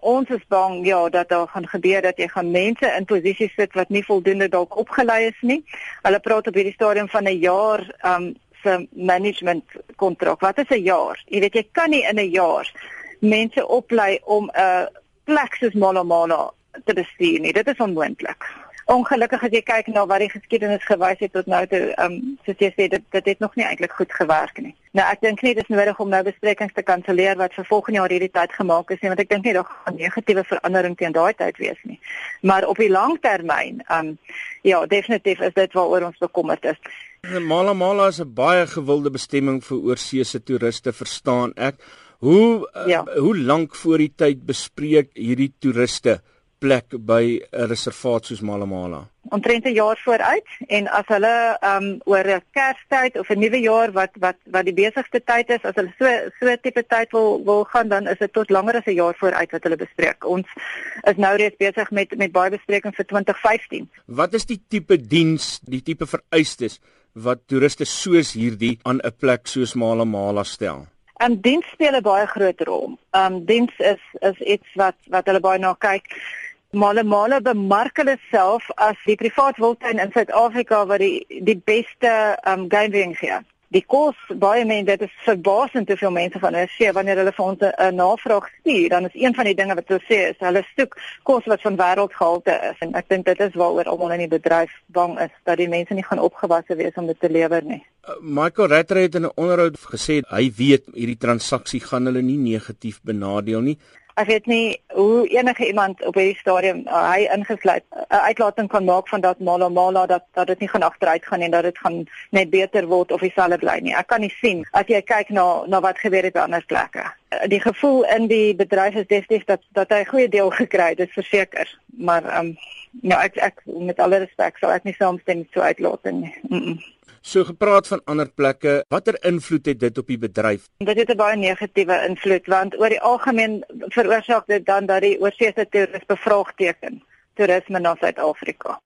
Ons is bang ja dat daar gaan gebeur dat jy gaan mense in posisies sit wat nie voldoende dalk opgelei is nie. Hulle praat op hierdie stadium van 'n jaar um se management kontrak. Wat is 'n jaar? Jy weet jy kan nie in 'n jaar mense oplei om 'n plek soos Malomala te bestuur nie. Dit is onmoontlik ongelukkig as jy kyk na wat die geskiedenis gewys het tot nou toe, ehm um, soos jy sê dit dit het nog nie eintlik goed gewerk nie. Nou ek dink nie dit is nodig om nou besprekings te kanselleer wat vir volgende jaar hierdie tyd gemaak is nie, want ek dink nie daar gaan negatiewe verandering teen daai tyd wees nie. Maar op die lang termyn, ehm um, ja, definitief is dit waaroor ons bekommerd is. Mala Mala is 'n baie gewilde bestemming vir oorseese toeriste, verstaan ek. Hoe ja. uh, hoe lank voor die tyd bespreek hierdie toeriste plek by 'n reservaat soos Malamala? Omtrent 'n jaar vooruit en as hulle um oor 'n Kerstyd of 'n nuwe jaar wat wat wat die besigste tyd is, as hulle so so tipe tyd wil wil gaan, dan is dit tot langer as 'n jaar vooruit wat hulle bespreek. Ons is nou reeds besig met met baie besprekings vir 2015. Wat is die tipe diens, die tipe vereistes wat toeriste soos hierdie aan 'n plek soos Malamala stel? En diens speel 'n baie groot rol. Um diens is is iets wat wat hulle baie na kyk. Male male bemark hulle self as die privaat wildtuin in Suid-Afrika wat die die beste um game being gee. Die kos baie mense dit is verbasend hoeveel mense van hulle sê wanneer hulle vir ons 'n navraag stuur, dan is een van die dinge wat hulle sê is hulle soek kos wat van wêreldgehalte is en ek dink dit is waaroor almal in die bedryf bang is dat die mense nie gaan opgewasse wees om dit te lewer nie. Uh, Michael Rattray het in 'n onderhoud gesê hy weet hierdie transaksie gaan hulle nie negatief benadeel nie ek weet nie hoe enige iemand op hierdie stadium uh, hy ingesluit 'n uh, uitlating kan maak van dat mala mala dat dat dit nie gaan agteruit gaan en dat dit gaan net beter word of dieselfde bly nie. Ek kan nie sien as jy kyk na na wat gebeur het by ander plekke. Uh, die gevoel in die bedryf is definitief dat dat hy 'n goeie deel gekry het, dis verseker. Maar ehm um, ja, ek ek met alle respek sal ek nie saamstem so uitlating nie. Mm -mm. So gepraat van ander plekke, watter invloed het dit op die bedryf? Dit het 'n baie negatiewe invloed want oor die algemeen veroorsaak dit dan dat die oorsese toeriste bevraagteken toerisme na Suid-Afrika.